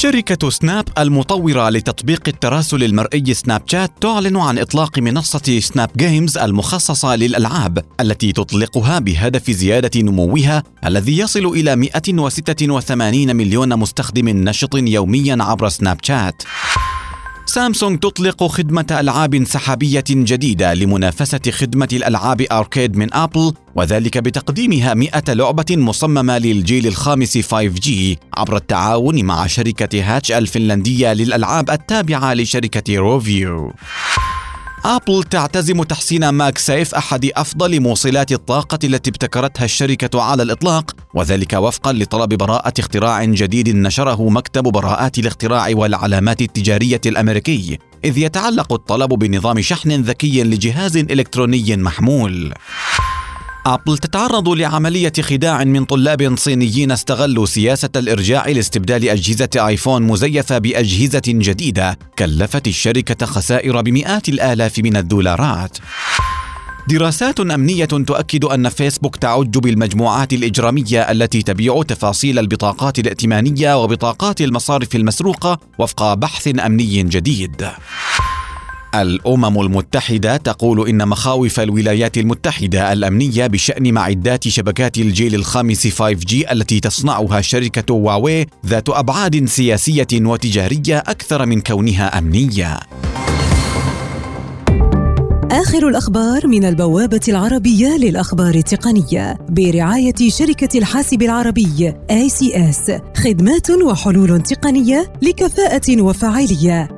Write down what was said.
شركة سناب المطورة لتطبيق التراسل المرئي سناب شات تعلن عن إطلاق منصة سناب جيمز المخصصة للألعاب التي تطلقها بهدف زيادة نموها الذي يصل إلى 186 مليون مستخدم نشط يوميا عبر سناب شات. سامسونج تطلق خدمة ألعاب سحابية جديدة لمنافسة خدمة الألعاب Arcade من أبل وذلك بتقديمها 100 لعبة مصممة للجيل الخامس 5G عبر التعاون مع شركة هاتش الفنلندية للألعاب التابعة لشركة روفيو. أبل تعتزم تحسين MagSafe أحد أفضل موصلات الطاقة التي ابتكرتها الشركة على الإطلاق وذلك وفقا لطلب براءة اختراع جديد نشره مكتب براءات الاختراع والعلامات التجارية الأمريكي إذ يتعلق الطلب بنظام شحن ذكي لجهاز إلكتروني محمول. أبل تتعرض لعملية خداع من طلاب صينيين استغلوا سياسة الإرجاع لاستبدال أجهزة آيفون مزيفة بأجهزة جديدة كلفت الشركة خسائر بمئات الآلاف من الدولارات. دراسات أمنية تؤكد أن فيسبوك تعج بالمجموعات الإجرامية التي تبيع تفاصيل البطاقات الائتمانية وبطاقات المصارف المسروقة وفق بحث أمني جديد. الأمم المتحدة تقول إن مخاوف الولايات المتحدة الأمنية بشأن معدات شبكات الجيل الخامس 5G التي تصنعها شركة هواوي ذات أبعاد سياسية وتجارية أكثر من كونها أمنية. آخر الأخبار من البوابة العربية للأخبار التقنية برعاية شركة الحاسب العربي ACS خدمات وحلول تقنية لكفاءة وفاعلية